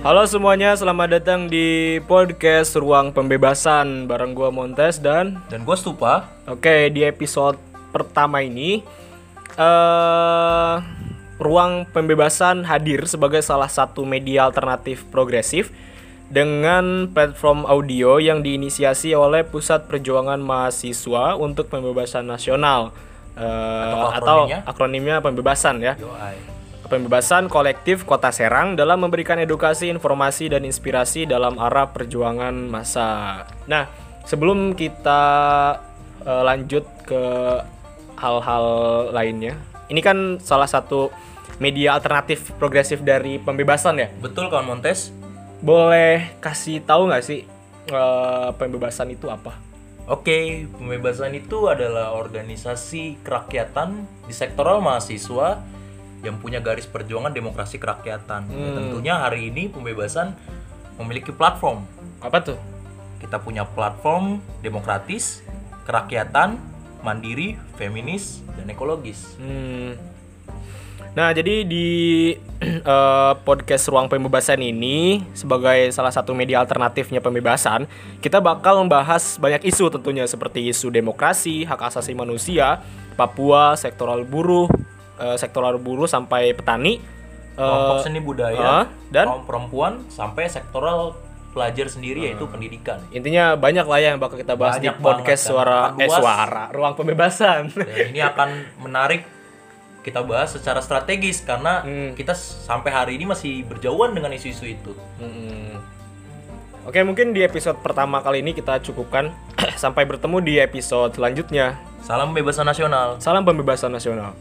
Halo semuanya, selamat datang di podcast Ruang Pembebasan bareng gua Montes dan Dan gue Stupa. Oke, di episode pertama ini eh Ruang Pembebasan hadir sebagai salah satu media alternatif progresif dengan platform audio yang diinisiasi oleh Pusat Perjuangan Mahasiswa untuk Pembebasan Nasional Eh, Atau atau akronimnya? akronimnya pembebasan ya. Yoi. Pembebasan kolektif Kota Serang dalam memberikan edukasi, informasi, dan inspirasi dalam arah perjuangan masa. Nah, sebelum kita eh, lanjut ke hal-hal lainnya, ini kan salah satu media alternatif progresif dari pembebasan ya. Betul kawan Montes? Boleh kasih tahu nggak sih eh, pembebasan itu apa? Oke, pembebasan itu adalah organisasi kerakyatan di sektoral mahasiswa yang punya garis perjuangan demokrasi kerakyatan. Ya, tentunya hari ini pembebasan memiliki platform. Apa tuh? Kita punya platform demokratis, kerakyatan, mandiri, feminis, dan ekologis. Hmm. Nah, jadi di eh, podcast Ruang Pembebasan ini sebagai salah satu media alternatifnya pembebasan, kita bakal membahas banyak isu tentunya seperti isu demokrasi, hak asasi manusia, Papua, sektoral buruh, eh, sektoral buruh sampai petani, eh, Kelompok seni budaya, ah, dan- kaum perempuan, sampai sektoral pelajar sendiri yaitu pendidikan. intinya banyak lah ya yang bakal kita bahas Banyak di podcast banget, suara eh luas. suara Ruang Pembebasan. Dan ini akan menarik kita bahas secara strategis karena Hmm. kita sampai hari ini masih berjauhan dengan isu-isu itu. Mm-mm. Oke, mungkin di episode pertama kali ini kita cukupkan. Sampai bertemu di episode selanjutnya. Salam bebasan nasional. Salam pembebasan nasional.